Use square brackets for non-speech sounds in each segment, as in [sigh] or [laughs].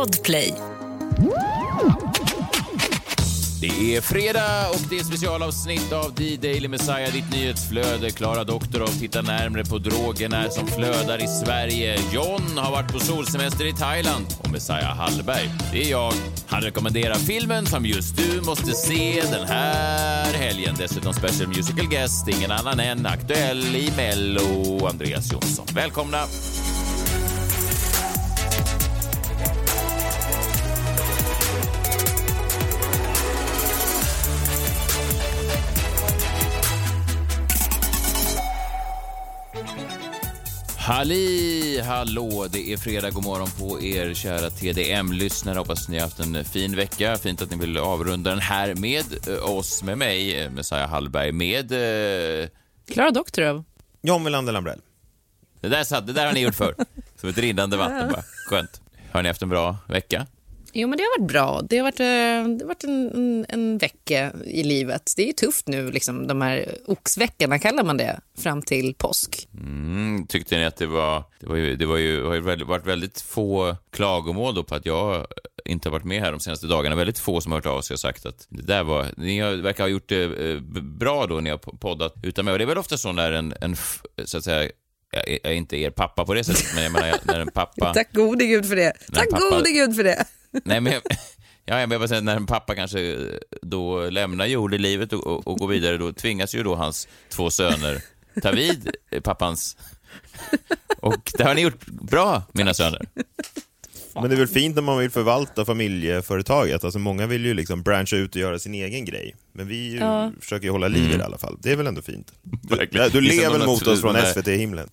Podplay. Det är fredag och det är specialavsnitt av D-Daily. Messiah, ditt nyhetsflöde. Klara Doktorov tittar närmre på drogerna som flödar i Sverige. John har varit på solsemester i Thailand och Messiah Hallberg, det är jag. Han rekommenderar filmen som just du måste se den här helgen. Dessutom special musical guest, ingen annan än aktuell i Mello, Andreas Jonsson. Välkomna! Halli hallå, det är fredag. God morgon på er kära TDM-lyssnare. Hoppas ni har haft en fin vecka. Fint att ni vill avrunda den här med eh, oss, med mig, eh, Messiah Hallberg, med... Eh... Klara Doktorov. John Melander Lambrell. Det där, satt, det där har ni gjort förr. Som ett rinnande vatten bara. Skönt. Har ni haft en bra vecka? Jo, men det har varit bra. Det har varit, eh, det har varit en, en, en vecka i livet. Det är ju tufft nu, liksom, de här oxveckorna kallar man det, fram till påsk. Mm, tyckte ni att det var... Det, var ju, det var ju, har ju varit väldigt få klagomål då på att jag inte har varit med här de senaste dagarna. Väldigt få som har hört av sig och sagt att det där var... Ni har, verkar ha gjort det eh, bra då ni har poddat utan mig. Och det är väl ofta så när en, en så att säga, jag är inte er pappa på det sättet, men jag menar när en pappa... [laughs] Tack gode gud för det. Tack pappa, gode gud för det. Nej, men jag, ja, jag säga, när en pappa kanske då lämnar jordelivet och, och, och går vidare, då tvingas ju då hans två söner ta vid pappans... Och det har ni gjort bra, mina söner. Men det är väl fint när man vill förvalta familjeföretaget. Alltså många vill ju liksom branscha ut och göra sin egen grej. Men vi ja. försöker ju hålla liv i det i alla fall. Det är väl ändå fint. [laughs] Du, du lever mot oss från SVT-himlen.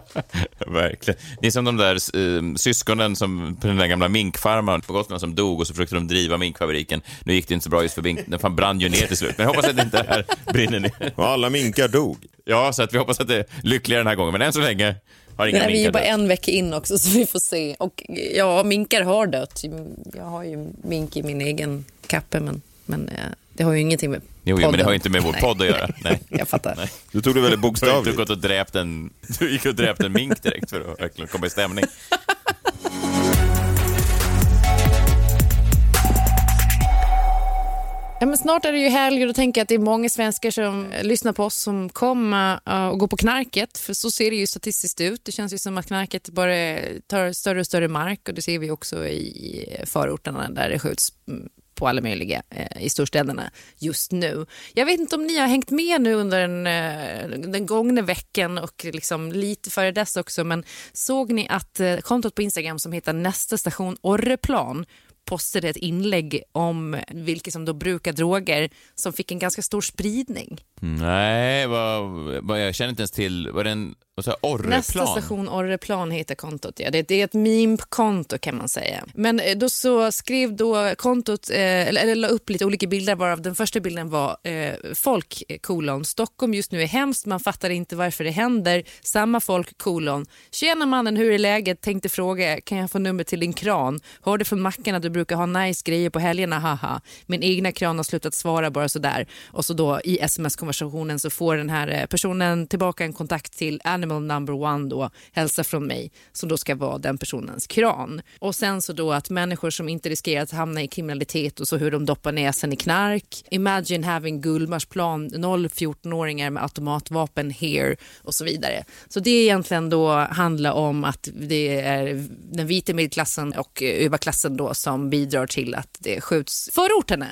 [laughs] Verkligen. Det är som de där uh, syskonen som, på den där gamla minkfarmaren på Gotland som dog och så försökte de driva minkfabriken. Nu gick det inte så bra just för mink, den fan brann ju ner till slut. Men jag hoppas att det inte här [laughs] brinner ner. Och alla minkar dog. Ja, så att vi hoppas att det är lyckligare den här gången. Men än så länge har inga Nej, vi är bara en vecka in också så vi får se. Och ja, minkar har dött. Jag har ju mink i min egen kappe men, men eh, det har ju ingenting med Jo, jo men det har ju inte med vår podd att göra. [laughs] Nej. Jag fattar. Nej. Du tog det väldigt bokstavligt. Du, gått och dräpt en, du gick och dräpt en mink direkt för att verkligen komma i stämning. Ja, men snart är det ju helg och då tänker jag att det är många svenskar som lyssnar på oss som kommer uh, och går på knarket. För så ser det ju statistiskt ut. Det känns ju som att knarket bara tar större och större mark och det ser vi också i förorterna där det skjuts mm, på alla möjliga eh, i storstäderna just nu. Jag vet inte om ni har hängt med nu under den, eh, den gångna veckan och liksom lite före dess också, men såg ni att eh, kontot på Instagram som heter nästa station Orreplan postade ett inlägg om vilka som då brukar droger som fick en ganska stor spridning. Nej, vad, vad, jag känner inte ens till. Var det en Orreplan? Nästa station Orreplan heter kontot. Ja. Det, är ett meme-konto kan man säga. Men eh, då så skrev då kontot, eh, eller, eller la upp lite olika bilder varav den första bilden var eh, folk, eh, kolon, Stockholm just nu är hemskt, man fattar inte varför det händer. Samma folk, kolon. Tjena mannen, hur är läget? Tänkte fråga, kan jag få nummer till din kran? Hörde från macken att du brukar ha nice grejer på helgerna, haha. Min egna kran har slutat svara bara sådär. Och så då i sms-konversationen så får den här eh, personen tillbaka en kontakt till Animal number one då, hälsa från mig, som då ska vara den personens kran. Och sen så då att människor som inte riskerar att hamna i kriminalitet och så hur de doppar näsan i knark. Imagine having Gullmarsplan, 0-14-åringar med automatvapen here och så vidare. Så det egentligen då handlar om att det är den vita medelklassen och eh, överklassen då som bidrar till att det skjuts förorterna.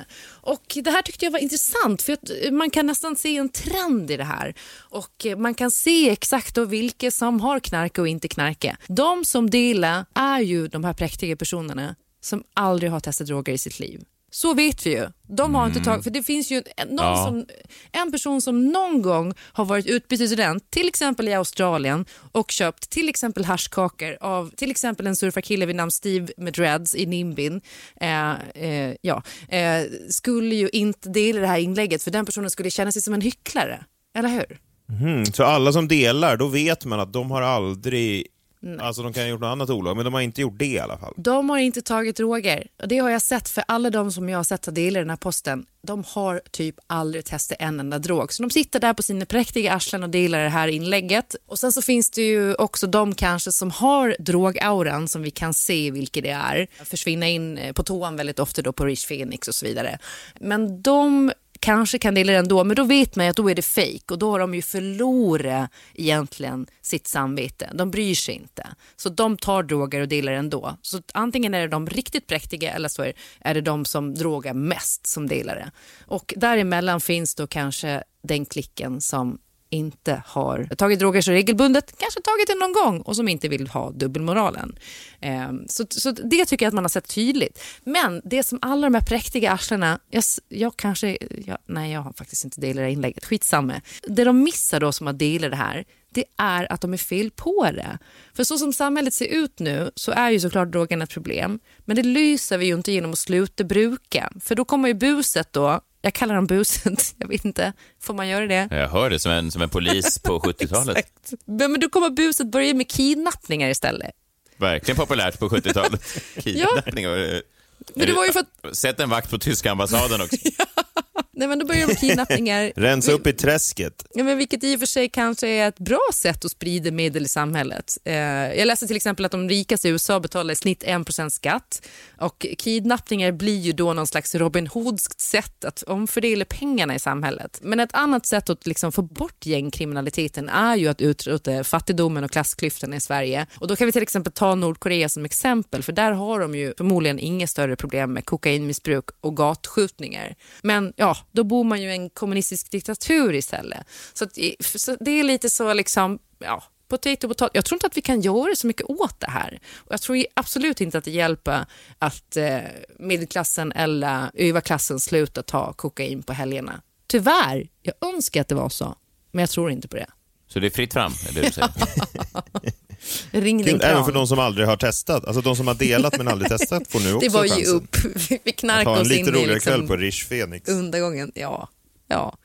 Och det här tyckte jag var intressant för att man kan nästan se en trend i det här och eh, man kan se exakt då vilka som har knark och inte knarke. De som delar är ju de här präktiga personerna som aldrig har testat droger i sitt liv. Så vet vi ju. De har inte tagit, för det finns ju någon ja. som, en person som någon gång har varit utbytesstudent, till exempel i Australien och köpt till exempel haschkakor av till exempel en surfarkille vid namn Steve med dreads i Nimbin. Eh, eh, ja, eh, skulle ju inte dela det här inlägget för den personen skulle känna sig som en hycklare. Eller hur? Mm, så alla som delar, då vet man att de har aldrig Nej. Alltså de kan ha gjort något annat olag, men de har inte gjort det i alla fall. De har inte tagit droger. Det har jag sett för alla de som jag har sett ta del i den här posten. De har typ aldrig testat en enda drog. Så de sitter där på sina präktiga arslen och delar det här inlägget. Och sen så finns det ju också de kanske som har drogauran som vi kan se vilka det är. Försvinna in på toan väldigt ofta då på Rich Phoenix och så vidare. Men de kanske kan dela det ändå, men då vet man att då är det fejk och då har de ju förlorat egentligen sitt samvete. De bryr sig inte. Så de tar droger och delar ändå. Så antingen är det de riktigt präktiga eller så är det de som drogar mest som delar det. Och däremellan finns då kanske den klicken som inte har tagit droger så regelbundet, kanske tagit det någon gång och som inte vill ha dubbelmoralen. Eh, så, så det tycker jag att man har sett tydligt. Men det som alla de här präktiga arslena, jag, jag kanske, jag, nej jag har faktiskt inte delat det här inlägget, skitsamma. Det de missar då som har delat det här, det är att de är fel på det. För så som samhället ser ut nu så är ju såklart drogen ett problem. Men det lyser vi ju inte genom att sluta bruka. För då kommer ju buset då jag kallar dem buset. [laughs] Jag vet inte, får man göra det? Jag hör det som en, som en polis på [laughs] 70-talet. men, men då kommer buset börja med kidnappningar istället. Verkligen populärt på 70-talet. [laughs] Kidnappningar. ja. Men det var ju för att... Sätt en vakt på tyska ambassaden också. Nej, men då börjar de kidnappningar. [laughs] Rensa upp i träsket. Ja, men vilket i och för sig kanske är ett bra sätt att sprida medel i samhället. Eh, jag läste till exempel att de rikaste i USA betalar i snitt 1 skatt och kidnappningar blir ju då någon slags Robin Hoodskt sätt att omfördela pengarna i samhället. Men ett annat sätt att liksom få bort gängkriminaliteten är ju att utrota fattigdomen och klassklyftorna i Sverige. Och då kan vi till exempel ta Nordkorea som exempel, för där har de ju förmodligen inga större problem med kokainmissbruk och gatskjutningar. Men ja, då bor man ju i en kommunistisk diktatur istället. Så, att, så det är lite så liksom, ja, potato, potato. Jag tror inte att vi kan göra så mycket åt det här. Och jag tror absolut inte att det hjälper att eh, medelklassen eller överklassen slutar ta kokain på helgerna. Tyvärr, jag önskar att det var så, men jag tror inte på det. Så det är fritt fram, är det du säger? [laughs] [laughs] Ring din Även för de som aldrig har testat. Alltså de som har delat men aldrig testat får nu [laughs] också Det var ju chansen. upp. [laughs] Vi knarkade oss in i... en lite roligare liksom, kväll på Rish Phoenix. Undergången, ja. ja.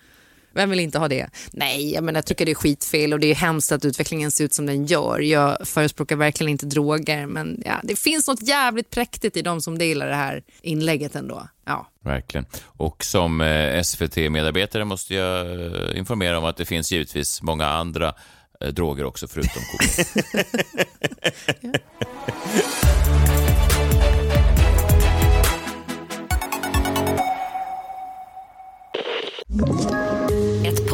Vem vill inte ha det? Nej, jag, menar, jag tycker det är skitfel och det är hemskt att utvecklingen ser ut som den gör. Jag förespråkar verkligen inte droger, men ja, det finns något jävligt präktigt i de som delar det här inlägget ändå. Ja. Verkligen. Och som eh, SVT-medarbetare måste jag eh, informera om att det finns givetvis många andra eh, droger också förutom kokain. [laughs] Ett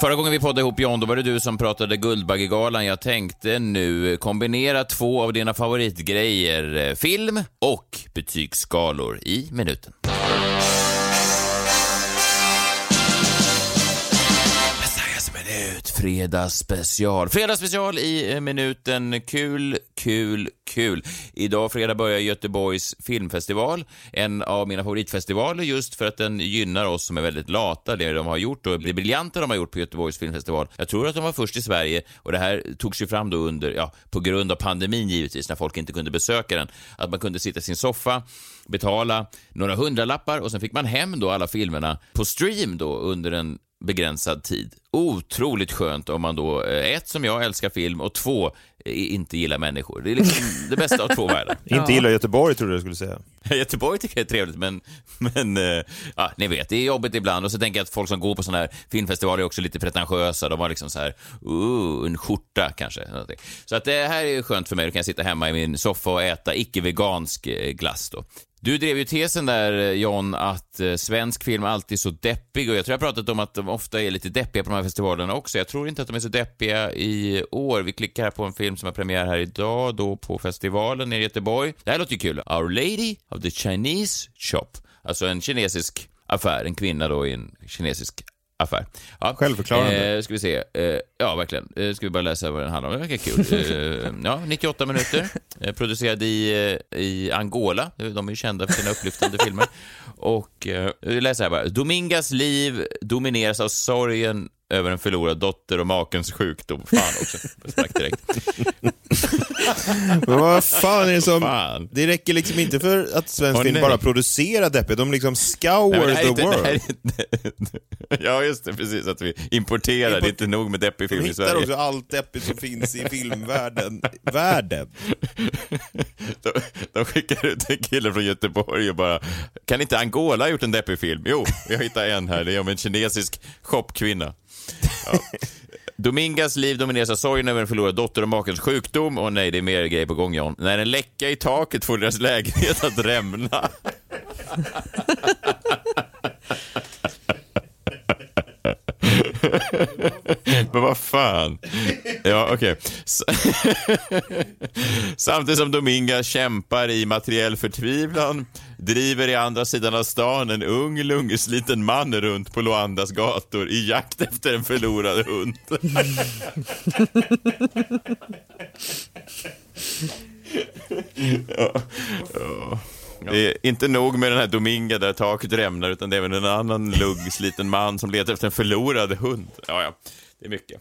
Förra gången vi poddade ihop John, då var det du som pratade Guldbaggegalan. Jag tänkte nu kombinera två av dina favoritgrejer, eh, film och betygsskalor i minuten. Fredagsspecial. Fredagsspecial i eh, minuten. Kul, kul, kul. Idag fredag börjar Göteborgs filmfestival, en av mina favoritfestivaler just för att den gynnar oss som är väldigt lata, det de har gjort och det briljanta de har gjort på Göteborgs filmfestival. Jag tror att de var först i Sverige och det här togs ju fram då under, ja, på grund av pandemin givetvis, när folk inte kunde besöka den, att man kunde sitta i sin soffa, betala några hundralappar och sen fick man hem då alla filmerna på stream då under en begränsad tid. Otroligt skönt om man då, eh, ett, som jag älskar film och två, eh, inte gillar människor. Det är liksom det bästa av två världar. [laughs] Inte gillar Göteborg, tror du jag skulle säga. [laughs] Göteborg tycker jag är trevligt, men, men eh, ja, ni vet, det är jobbigt ibland. Och så tänker jag att folk som går på sådana här filmfestivaler är också lite pretentiösa. De har liksom så här, uh, en skjorta kanske. Så att det här är skönt för mig. Då kan jag sitta hemma i min soffa och äta icke-vegansk glass då. Du drev ju tesen där, John, att svensk film alltid är så deppig och jag tror jag pratat om att de ofta är lite deppiga på de här festivalerna också. Jag tror inte att de är så deppiga i år. Vi klickar här på en film som har premiär här idag, då på festivalen i Göteborg. Det här låter ju kul. Our Lady of the Chinese Shop. Alltså en kinesisk affär, en kvinna då i en kinesisk affär. Ja. Självförklarande. Eh, ska vi se. Eh, ja, verkligen. Eh, ska vi bara läsa vad den handlar om. Det verkar kul. [laughs] Eh, ja, 98 minuter. Eh, producerad i, eh, i Angola. De är ju kända för sina upplyftande filmer. Och eh, läser här bara. Domingas liv domineras av sorgen över en förlorad dotter och makens sjukdom. Fan också. Sprack direkt. [laughs] Men vad fan är det som... Fan. Det räcker liksom inte för att svensk film bara producerar deppigt, de liksom scour Nej, the inte- world. inte- [laughs] Ja, just det. Precis. Att vi importerar. Det är inte nog med deppig De film i hittar Sverige. också allt deppigt som finns i filmvärlden. Världen. [laughs] De, de skickar ut en kille från Göteborg och bara, kan inte Angola ha gjort en deppig film? Jo, jag hittar en här. Det är om en kinesisk shopkvinna. Ja. Domingas liv domineras av sorgen över en förlorad dotter och makens sjukdom. Och nej, det är mer grejer på gång, John. När en läcka i taket får deras lägenhet att rämna. [laughs] Men vad fan. Ja, okej. Okay. Samtidigt som Dominga kämpar i materiell förtvivlan driver i andra sidan av stan en ung, lungsliten man runt på Luandas gator i jakt efter en förlorad hund. ja. Ja. Det är inte nog med den här Dominga där taket rämnar, utan det är även en annan luggsliten man som letar efter en förlorad hund. Ja, ja, det är mycket.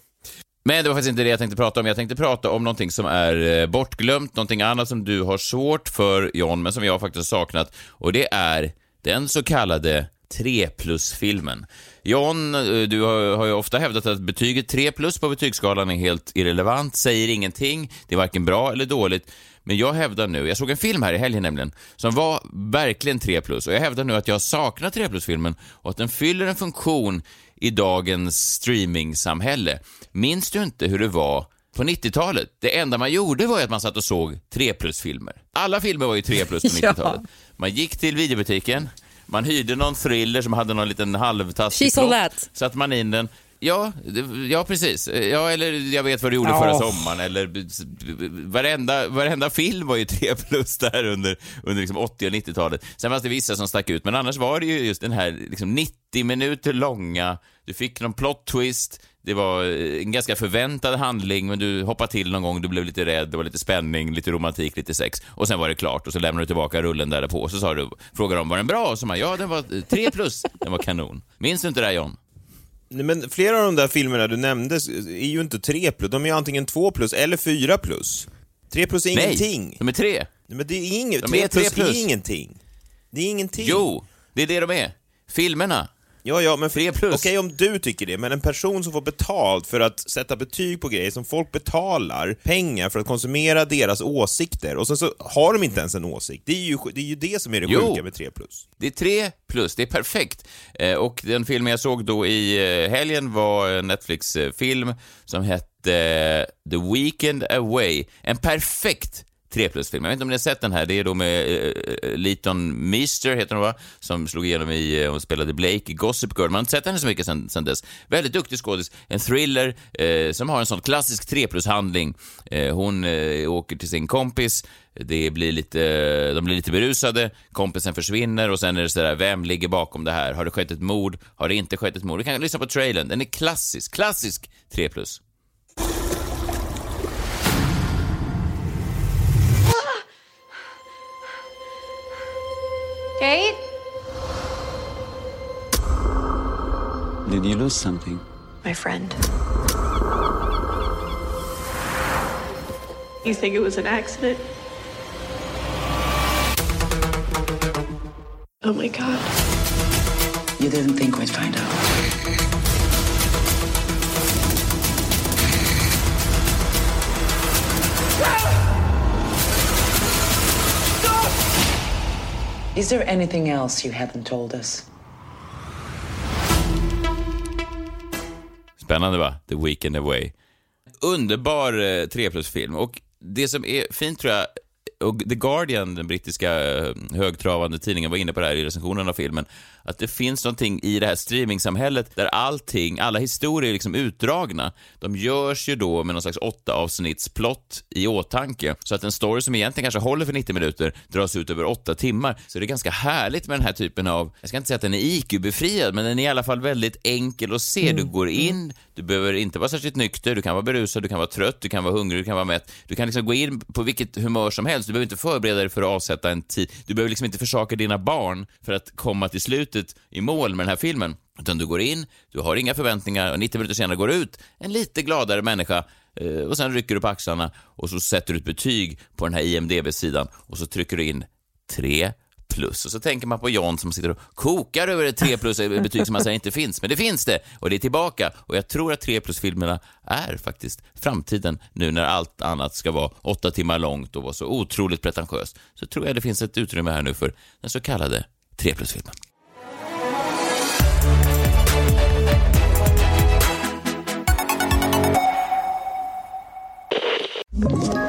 Men det var faktiskt inte det jag tänkte prata om. Jag tänkte prata om någonting som är eh, bortglömt, någonting annat som du har svårt för, John, men som jag faktiskt har saknat. Och det är den så kallade 3 plus-filmen. John, eh, du har ju ofta hävdat att betyget 3 plus på betygsskalan är helt irrelevant, säger ingenting, det är varken bra eller dåligt. Men jag hävdar nu, jag såg en film här i helgen nämligen, som var verkligen 3 plus och jag hävdar nu att jag saknar 3 plus-filmen och att den fyller en funktion i dagens streamingsamhälle. Minns du inte hur det var på 90-talet? Det enda man gjorde var att man satt och såg 3 plus-filmer. Alla filmer var ju 3 plus på [laughs] Ja. 90-talet. Man gick till videobutiken, man hyrde någon thriller som hade någon liten halvtaskig She's all that. satte man in den. Ja, ja, precis. Ja, eller jag vet vad du gjorde Ja. förra sommaren. Eller, varenda, varenda film var ju [laughs] 3 plus där under, under liksom 80 och 90-talet. Sen fanns det vissa som stack ut, men annars var det ju just den här liksom 90 minuter långa, du fick någon plot twist, det var eh, en ganska förväntad handling, men du hoppade till någon gång, du blev lite rädd, det var lite spänning, lite romantik, lite sex. Och sen var det klart och så lämnade du tillbaka rullen där på och så sa du, frågade de, var den bra? Och så man, ja, den var 3 plus, den var kanon. Minns du inte det här, John? Nej, men flera av de där filmerna du nämnde är ju inte 3 plus, de är antingen 2 plus eller 4 plus. 3 plus är Nej, ingenting. de är tre. Nej, men det är inget. De 3 är plus, plus. är ingenting. Det är ingenting. Jo, det är det de är. Filmerna. Ja, ja, men. Okej om du tycker det, men en person som får betalt för att sätta betyg på grejer som folk betalar pengar för att konsumera deras åsikter och sen så har de inte ens en åsikt. Det är ju det, är ju det som är det Jo. sjuka med 3 plus. Det är tre plus, det är perfekt. Eh, och den film jag såg då i eh, helgen var en Netflix-film som hette eh, The Weekend Away. En perfekt 3 plus-film. Jag vet inte om ni har sett den här. Det är då med uh, Leighton Meester, heter hon va? Som slog igenom i, eh, uh, hon spelade Blake i Gossip Girl. Man har inte sett henne så mycket sen, sen dess. Väldigt duktig skådis. En thriller uh, som har en sån klassisk 3 plus-handling. Uh, hon åker till sin kompis, det blir lite, de blir lite berusade, kompisen försvinner och sen är det sådär, vem ligger bakom det här? Har det skett ett mord? Har det inte skett ett mord? Vi kan lyssna på trailern, den är klassisk, klassisk 3 plus. Kate? Did you lose something? My friend. You think it was an accident? Oh my god. You didn't think we'd find out. Ah! Is there anything else you haven't told us? Spännande va? The Weekend Away. Underbar eh, 3 plus-film. Och det som är fint tror jag och The Guardian, den brittiska eh, högtravande tidningen, var inne på det här i recensionen av filmen, att det finns någonting i det här streamingsamhället där allting, alla historier är liksom utdragna. De görs ju då med någon slags åtta avsnittsplott i åtanke, så att en story som egentligen kanske håller för 90 minuter dras ut över åtta timmar. Så det är ganska härligt med den här typen av, jag ska inte säga att den är IQ-befriad, men den är i alla fall väldigt enkel att se. Du går in, du behöver inte vara särskilt nykter, du kan vara berusad, du kan vara trött, du kan vara hungrig, du kan vara mätt. Du kan liksom gå in på vilket humör som helst. Du behöver inte förbereda dig för att avsätta en tid. Du behöver liksom inte försaka dina barn för att komma till slutet i mål med den här filmen. Utan du går in, du har inga förväntningar och 90 minuter senare går du ut en lite gladare människa eh, och sen rycker du på axlarna och så sätter du ett betyg på den här IMDB-sidan och så trycker du in 3 plus. Och så tänker man på John som sitter och kokar över ett 3 plus betyg som man säger inte finns. Men det finns det och det är tillbaka. Och jag tror att 3 plus-filmerna är faktiskt framtiden nu när allt annat ska vara åtta timmar långt och vara så otroligt pretentiöst. Så tror jag det finns ett utrymme här nu för den så kallade 3 plus-filmen. you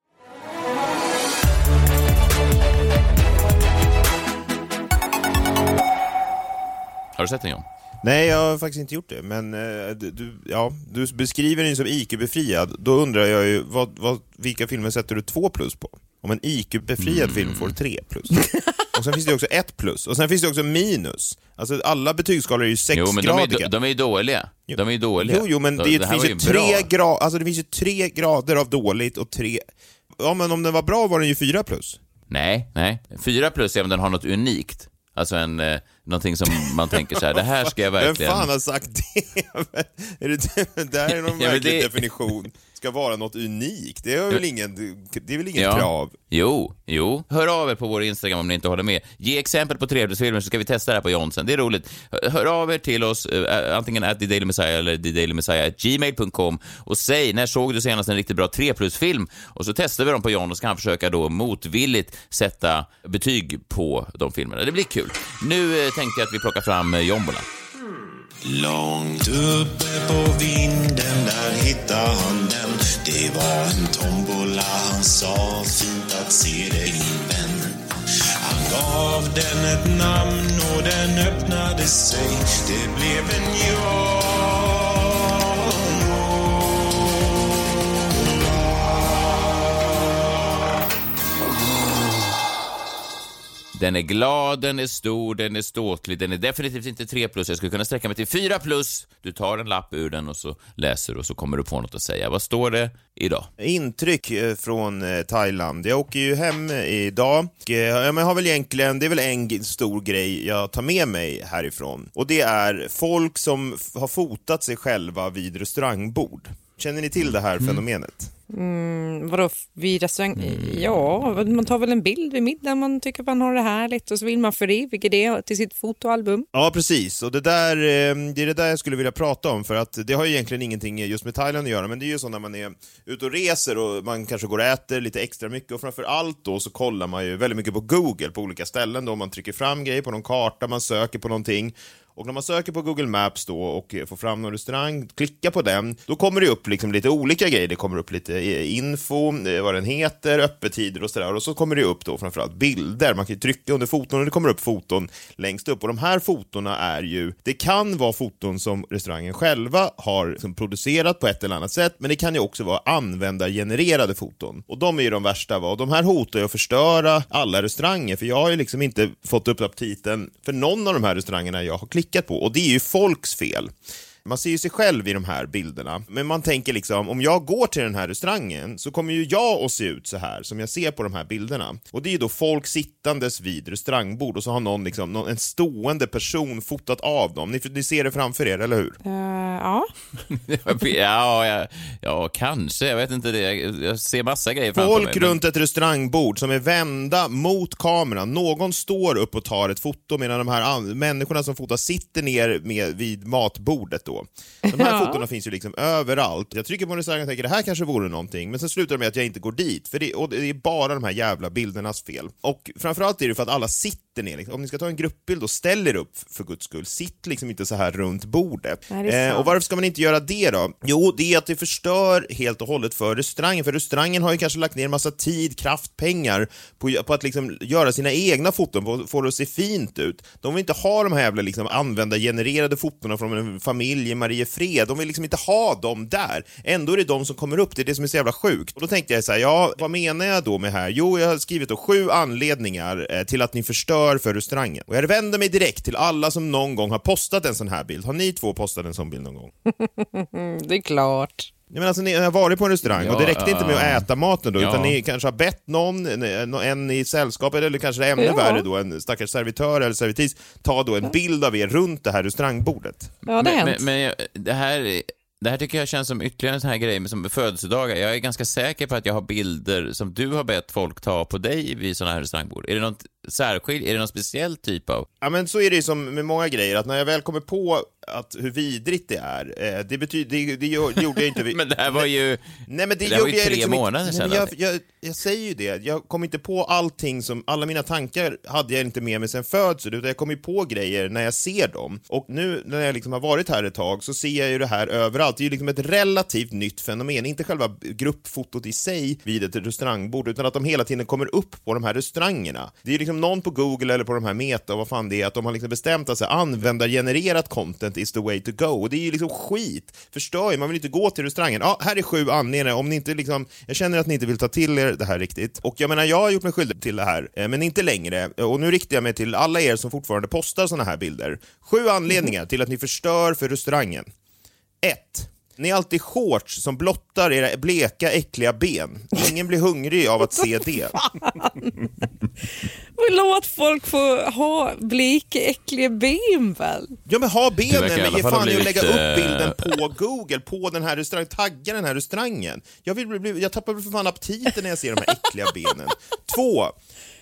Har du sett den John? Nej, jag har faktiskt inte gjort det, men eh, du, ja, du beskriver den som IQ-befriad. Då undrar jag ju, vad, vad, vilka filmer sätter du två plus på? Om en IQ-befriad Mm. film får tre plus. [laughs] och sen finns det också ett plus, och sen finns det också minus. Alltså alla betygsskalor är ju Jo, men de är, sexgradiga. ju dåliga. De är ju dåliga. Jo, jo men det, här finns ju tre gra- alltså det finns ju tre grader av dåligt och tre... Ja, men om den var bra var den ju fyra plus. Nej, nej. Fyra plus är om den har något unikt. Alltså en, eh, någonting som man tänker så här, det här ska jag verkligen... Vem fan har sagt det? [laughs] är det, det här är någon Ja, märklig det- definition. Ska vara något unikt. Det är väl ingen, det är väl ingen Ja. krav? Jo, jo. Hör av er på vår Instagram om ni inte håller med. Ge exempel på trevlisfilmer så ska vi testa det här på Jonsen. Det är roligt. Hör- av er till oss, eh, antingen at Messiah eller gmail.com och säg när såg du senast en riktigt bra 3 plus-film? Och så testar vi dem på John och så kan han försöka då motvilligt sätta betyg på de filmerna. Det blir kul. Nu eh, tänkte jag att vi plockar fram jombolan. Långt uppe på vinden där hittade han den. Det var en tombola, han sa fint att se dig min vän. Han gav den ett namn och den öppnade sig. Det blev en ja Den är glad, den är stor, den är ståtlig, den är definitivt inte 3 plus. Jag skulle kunna sträcka mig till 4 plus. Du tar en lapp ur den och så läser och så kommer du på något att säga. Vad står det idag? Intryck eh, från eh, Thailand. Jag åker ju hem eh, idag. Och, jag har väl egentligen, det är väl en stor grej jag tar med mig härifrån. Och det är folk som har fotat sig själva vid restaurangbord. Känner ni till det här fenomenet? Mm, vadå, vid restaurang? Ja, man tar väl en bild vid middagen, man tycker man har det härligt och så vill man föreviga det till sitt fotoalbum. Ja, precis. Och det, där, eh, det är det där jag skulle vilja prata om, för att det har ju egentligen ingenting just med Thailand att göra, men det är ju så när man är ute och reser och man kanske går och äter lite extra mycket, och framför allt då så kollar man ju väldigt mycket på Google på olika ställen då, man trycker fram grejer på någon karta, man söker på någonting, och när man söker på Google Maps då och eh, får fram någon restaurang, klicka på den, då kommer det upp liksom lite olika grejer. Det kommer upp lite eh, info, eh, vad den heter, öppettider och sådär. Och så kommer det upp då framförallt bilder. Man kan ju trycka under foton och det kommer upp foton längst upp. Och de här fotona är ju, det kan vara foton som restaurangen själva har liksom producerat på ett eller annat sätt, men det kan ju också vara användargenererade foton. Och de är ju de värsta. Va? Och de här hotar ju att förstöra alla restauranger, för jag har ju liksom inte fått upp aptiten för någon av de här restaurangerna jag har klickat på, och det är ju folks fel. Man ser ju sig själv i de här bilderna, men man tänker liksom, om jag går till den här restaurangen så kommer ju jag att se ut så här som jag ser på de här bilderna. Och det är ju då folk sittandes vid restaurangbord och så har någon liksom, någon, en stående person fotat av dem. Ni, ni ser det framför er, eller hur? Uh, ja. [laughs] ja, ja, ja, kanske. Jag vet inte det. Jag ser massa grejer framför Folk mig. men- runt ett restaurangbord som är vända mot kameran. Någon står upp och tar ett foto medan de här människorna som fotar sitter ner med, vid matbordet. Då. De här Ja. fotona finns ju liksom överallt. Jag trycker på en restaurang och tänker det här kanske vore någonting, men sen slutar det med att jag inte går dit. För det, det är bara de här jävla bildernas fel. Och framförallt är det för att alla sitter ner. Liksom. Om ni ska ta en gruppbild och ställ er upp för guds skull. Sitt liksom inte så här runt bordet. Eh, och varför ska man inte göra det då? Jo, det är att det förstör helt och hållet för restaurangen. För restaurangen har ju kanske lagt ner massa tid, kraft, pengar på, på att liksom göra sina egna foton, på få det att se fint ut. De vill inte ha de här jävla liksom användargenererade fotona från en familj i Mariefred. De vill liksom inte ha dem där. Ändå är det de som kommer upp, det är det som är så jävla sjukt. Och då tänkte jag så här, ja, vad menar jag då med här? Jo, jag har skrivit då sju anledningar eh, till att ni förstör för restaurangen. Och jag vänder mig direkt till alla som någon gång har postat en sån här bild. Har ni två postat en sån bild någon gång? [laughs] Det är klart. Ja, men alltså, ni har varit på en restaurang och det Ja, räckte inte med att ja. äta maten då, Ja. utan ni kanske har bett någon, en, en i sällskapet, eller kanske det är ännu Ja. värre då, en stackars servitör eller servitris, ta då en bild av er runt det här restaurangbordet. Ja, det har men, hänt. men, men jag- det, här, det här tycker jag känns som ytterligare en sån här grej med som födelsedagar. Jag är ganska säker på att jag har bilder som du har bett folk ta på dig vid såna här restaurangbord. Är det något särskilt? Är det någon speciell typ av... Ja men så är det ju som med många grejer, att när jag väl kommer på att hur vidrigt det är, eh, det betyder, det, det gjorde jag inte... [laughs] Men det här var ju... Nej men det, Det var ju jag tre liksom månader inte, sedan, Nej, jag, jag, jag säger ju det, jag kom inte på allting som, alla mina tankar hade jag inte med mig sen födseln, utan jag kom ju på grejer när jag ser dem. Och nu när jag liksom har varit här ett tag så ser jag ju det här överallt. Det är ju liksom ett relativt nytt fenomen, inte själva gruppfotot i sig vid ett restaurangbord, utan att de hela tiden kommer upp på de här restaurangerna. Det är ju liksom liksom någon på Google eller på de här Meta, och vad fan det är, att de har liksom bestämt att så här, användargenererat content is the way to go. Och det är ju liksom skit, förstör ju, man vill inte gå till restaurangen. Ja, här är sju anledningar, om ni inte liksom, jag känner att ni inte vill ta till er det här riktigt. Och jag menar, jag har gjort mig skyldig till det här, eh, men inte längre. Och nu riktar jag mig till alla er som fortfarande postar sådana här bilder. Sju anledningar till att ni förstör för restaurangen. 1. Ni är alltid shorts som blottar era bleka, äckliga ben. Ingen blir hungrig av att se [laughs] det. Men Låt folk få ha bleka, äckliga ben väl? Ja men ha benen, men ge fan i att lägga upp bilden på Google, på den här restaurangen, tagga den här restaurangen. Jag, vill bli, jag tappar för fan aptiten när jag ser de här äckliga benen. Två,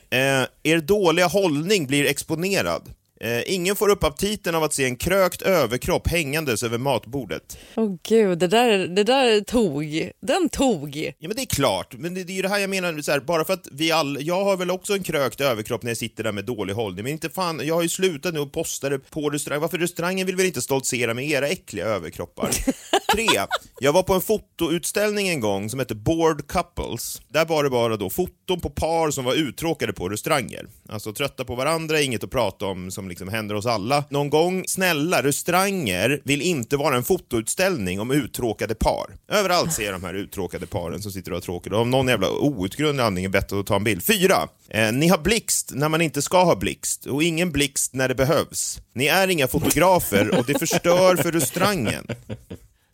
eh, er dåliga hållning blir exponerad. Eh, ingen får upp aptiten av att se en krökt överkropp hängandes över matbordet. Åh gud, det där, det där tog. Den tog. Ja men det är klart, men det, det är ju det här jag menar, så här, bara för att vi alla, jag har väl också en krökt överkropp när jag sitter där med dålig hållning, men inte fan, jag har ju slutat nu och postar det på restaurang, varför restaurangen vill väl inte stoltsera med era äckliga överkroppar? [laughs] Tre, jag var på en fotoutställning en gång som hette Bored Couples, där var det bara då foton på par som var uttråkade på restauranger, alltså trötta på varandra, inget att prata om som liksom händer oss alla. Någon gång, snälla, restauranger vill inte vara en fotoutställning om uttråkade par. Överallt ser jag de här uttråkade paren som sitter och har tråkigt och av någon jävla outgrundlig anledning är bättre att ta en bild. Fyra, eh, ni har blixt när man inte ska ha blixt och ingen blixt när det behövs. Ni är inga fotografer och det förstör för restaurangen.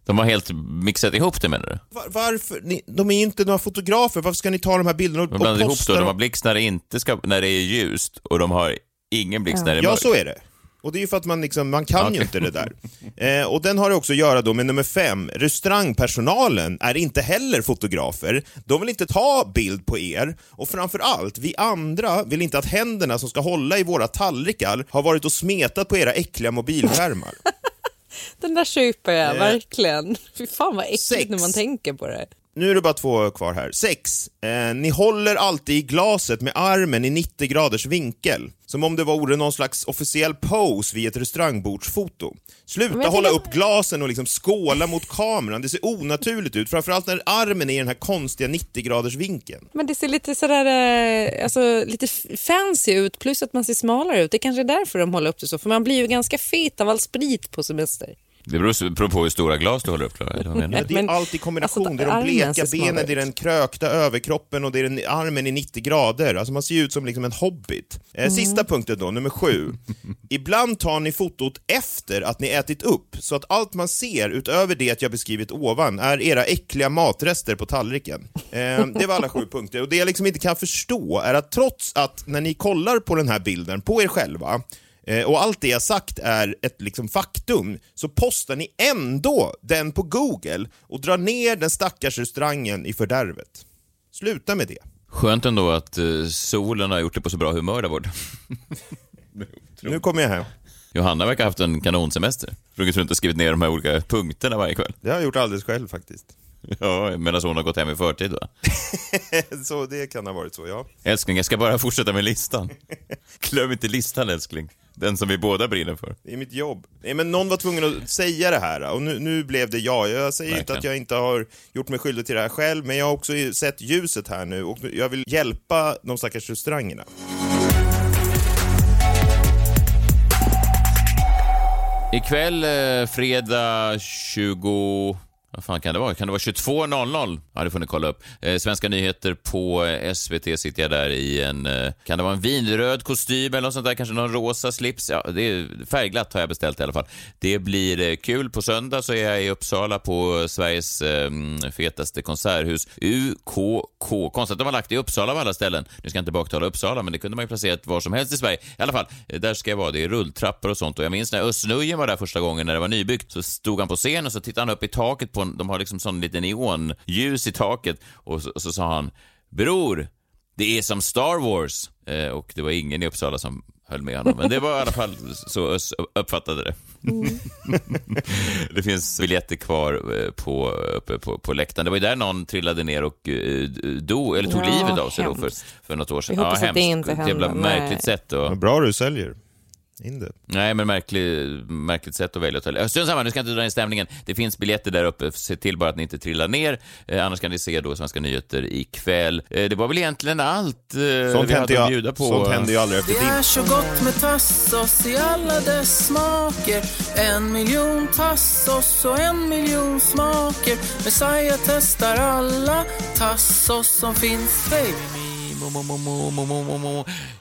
De har helt mixat ihop det menar du? Var, varför? Ni, de är inte några fotografer, varför ska ni ta de här bilderna och, De och blandar ihop posta då. De dem? har blixt när det, inte ska, när det är ljust och de har ingen blixt när det är Ja, mörkt. så är det. Och det är ju för att man, liksom, man kan ju inte det där. Eh, och den har det också att göra då med nummer fem. Restaurangpersonalen är inte heller fotografer. De vill inte ta bild på er. Och framför allt, vi andra vill inte att händerna som ska hålla i våra tallrikar har varit och smetat på era äckliga mobilskärmar. [laughs] Den där köper jag Eh, verkligen. Fy fan vad äckligt sex. när man tänker på det. Nu är det bara två kvar här. Sex. Eh, ni håller alltid i glaset med armen i 90 graders vinkel. Som om det vore någon slags officiell pose vid ett restaurangbordsfoto. Sluta hålla upp glasen och liksom skåla mot kameran. Det ser onaturligt ut, framförallt när armen är i den här konstiga 90 graders vinkeln. Men det ser lite sådär, eh, alltså lite fancy ut plus att man ser smalare ut. Det kanske är därför de håller upp det så, för man blir ju ganska fet av all sprit på semester. Det beror på hur stora glas du håller upp. Ja, det är Men- allt i kombination. alltså, det är de bleka benen, det är den krökta överkroppen och det är den armen i 90 grader. Alltså man ser ut som liksom en hobbit. Eh, Sista punkten då, nummer sju. Ibland tar ni fotot efter att ni ätit upp, så att allt man ser utöver det jag beskrivit ovan är era äckliga matrester på tallriken. Eh, det var alla sju punkter. Och det jag liksom inte kan förstå är att trots att när ni kollar på den här bilden på er själva och allt det jag sagt är ett liksom faktum, så postar ni ändå den på Google och drar ner den stackars restaurangen i fördärvet. Sluta med det. Skönt ändå att eh, solen har gjort det på så bra humör där borta. [laughs] Nu kommer jag hem. Johanna verkar ha haft en kanonsemester. Sprungit runt och skrivit ner de här olika punkterna varje kväll. Det har jag gjort alldeles själv faktiskt. [laughs] Ja, medan hon har gått hem i förtid va? [laughs] så det kan ha varit så, ja. Älskling, jag ska bara fortsätta med listan. [laughs] Glöm inte listan älskling. Den som vi båda brinner för. Det är mitt jobb. Nej, men någon var tvungen att säga det här och nu, nu blev det jag. Jag säger inte Verkligen. att jag inte har gjort mig skyldig till det här själv, men jag har också sett ljuset här nu och jag vill hjälpa de stackars restaurangerna. Ikväll, eh, fredag 20... Vad fan kan det vara? Kan det vara 22.00? Ja, det får ni kolla upp. Eh, Svenska nyheter på eh, SVT sitter jag där i en... Eh, kan det vara en vinröd kostym eller något sånt där? Kanske någon rosa slips? Ja, det är färgglatt har jag beställt i alla fall. Det blir eh, kul. På söndag så är jag i Uppsala på Sveriges eh, fetaste konserthus, UKK. Konstigt att de har lagt det i Uppsala av alla ställen. Nu ska jag inte baktala Uppsala, men det kunde man ju placerat var som helst i Sverige. I alla fall, eh, där ska jag vara. Det är rulltrappor och sånt. Och jag minns när Özz Nujen var där första gången när det var nybyggt, så stod han på scen och så tittade han upp i taket på en, de har liksom sån liten neonljus i taket och så, och så sa han Bror, det är som Star Wars. Eh, och det var ingen i Uppsala som höll med honom. Men det var i alla fall så Özz uppfattade det. [laughs] det finns biljetter kvar eh, på, uppe på, på läktaren. Det var ju där någon trillade ner och eh, dog, eller tog Ja, livet av sig då för, för något år sedan. Vi hoppas att det inte jävla händer, nej. märkligt sätt. Och, bra du säljer in det. Nej, men märklig, märkligt sätt att välja hotell. Strunt samma, nu ska jag inte dra in stämningen. Det finns biljetter där uppe. Se till bara att ni inte trillar ner. Eh, annars kan ni se då Svenska nyheter ikväll. Eh, det var väl egentligen allt eh, Sånt vi hade att bjuda ju, på. sånt händer ju aldrig efter Det är så gott med tassos i alla dess smaker En miljon tassos och en miljon smaker Messiah testar alla tassos som finns baby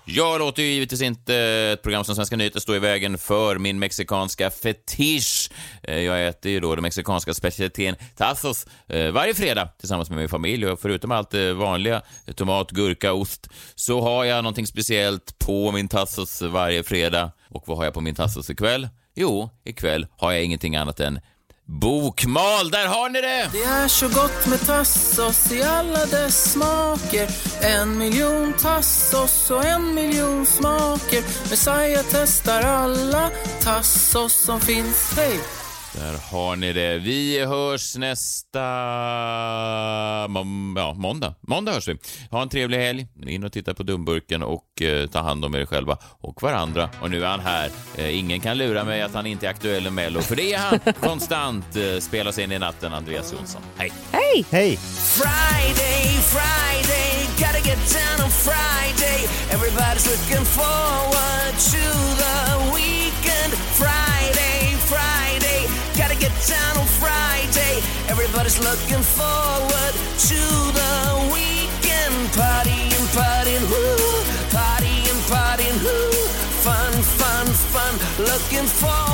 jag låter ju givetvis inte ett program som Svenska nyheter stå i vägen för min mexikanska fetisch. Eh, jag äter ju då den mexikanska specialiteten tacos eh, varje fredag tillsammans med min familj och förutom allt det vanliga, tomat, gurka, ost, så har jag någonting speciellt på min tacos varje fredag. Och vad har jag på min tacos ikväll? Jo, ikväll har jag ingenting annat än bokmal. Där har ni det! Det är så gott med tassos i alla dess smaker En miljon tassos och en miljon smaker Messiah testar alla tassos som finns Hej! Där har ni det. Vi hörs nästa ja, måndag. Måndag hörs vi. Ha en trevlig helg. In och titta på Dumburken och eh, ta hand om er själva och varandra. Och nu är han här. Eh, ingen kan lura mig att han inte är aktuell med Mello, för det är han. [laughs] Konstant eh, spelar sig in i natten, Andreas Jonsson. Hej! Hej! Hej! Friday, Friday, gotta get down on Friday. Everybody's looking forward to the down on Friday. Everybody's looking forward to the weekend. Partying, partying, woo, partying, partying, woo. Fun, fun, fun. Looking forward